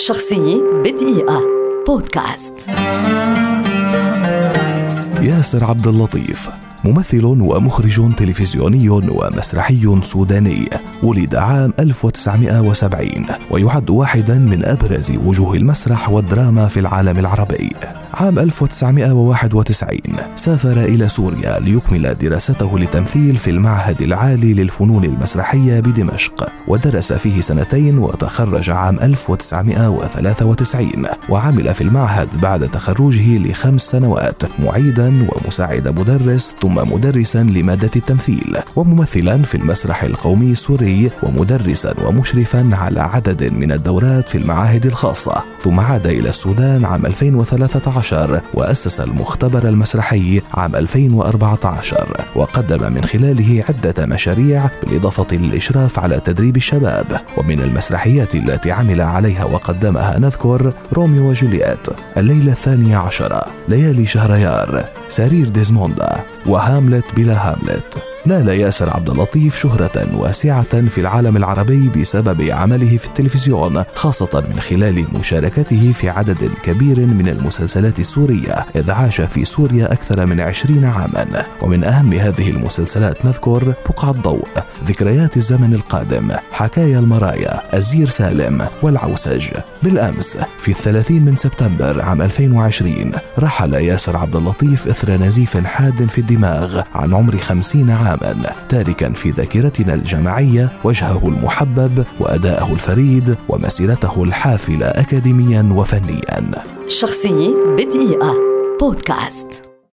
شخصية بدقيقة. بودكاست. ياسر عبد اللطيف ممثل ومخرج تلفزيوني ومسرحي سوداني ولد عام 1970 ويعد واحدا من أبرز وجوه المسرح والدراما في العالم العربي. عام 1991 سافر إلى سوريا ليكمل دراسته للتمثيل في المعهد العالي للفنون المسرحية بدمشق ودرس فيه سنتين وتخرج عام 1993 وعمل في المعهد بعد تخرجه لخمس سنوات معيدا ومساعد مدرس ثم مدرسا لمادة التمثيل وممثلا في المسرح القومي السوري ومدرسا ومشرفا على عدد من الدورات في المعاهد الخاصة. ثم عاد إلى السودان عام 2013 2012 وأسس المختبر المسرحي عام 2014 وقدم من خلاله عدة مشاريع بالإضافة للإشراف على تدريب الشباب. ومن المسرحيات التي عمل عليها وقدمها نذكر روميو وجولييت الليلة الثانية عشرة ليالي شهريار سرير ديزموندا وهاملت بلا هاملت. نال يأسر عبد اللطيف شهرة واسعة في العالم العربي بسبب عمله في التلفزيون خاصة من خلال مشاركته في عدد كبير من المسلسلات السورية إذ عاش في سوريا أكثر من عشرين عاما. ومن أهم هذه المسلسلات نذكر بقعة ضوء ذكريات الزمن القادم حكايا المرايا أزير سالم والعوسج. بالأمس في الثلاثين من سبتمبر عام 2020 رحل ياسر عبد اللطيف إثر نزيف حاد في الدماغ عن عمر خمسين عاما. عاما تاركا في ذاكرتنا الجماعية وجهه المحبب وأداءه الفريد ومسيرته الحافلة اكاديميا وفنيا. شخصية بدقيقة. بودكاست.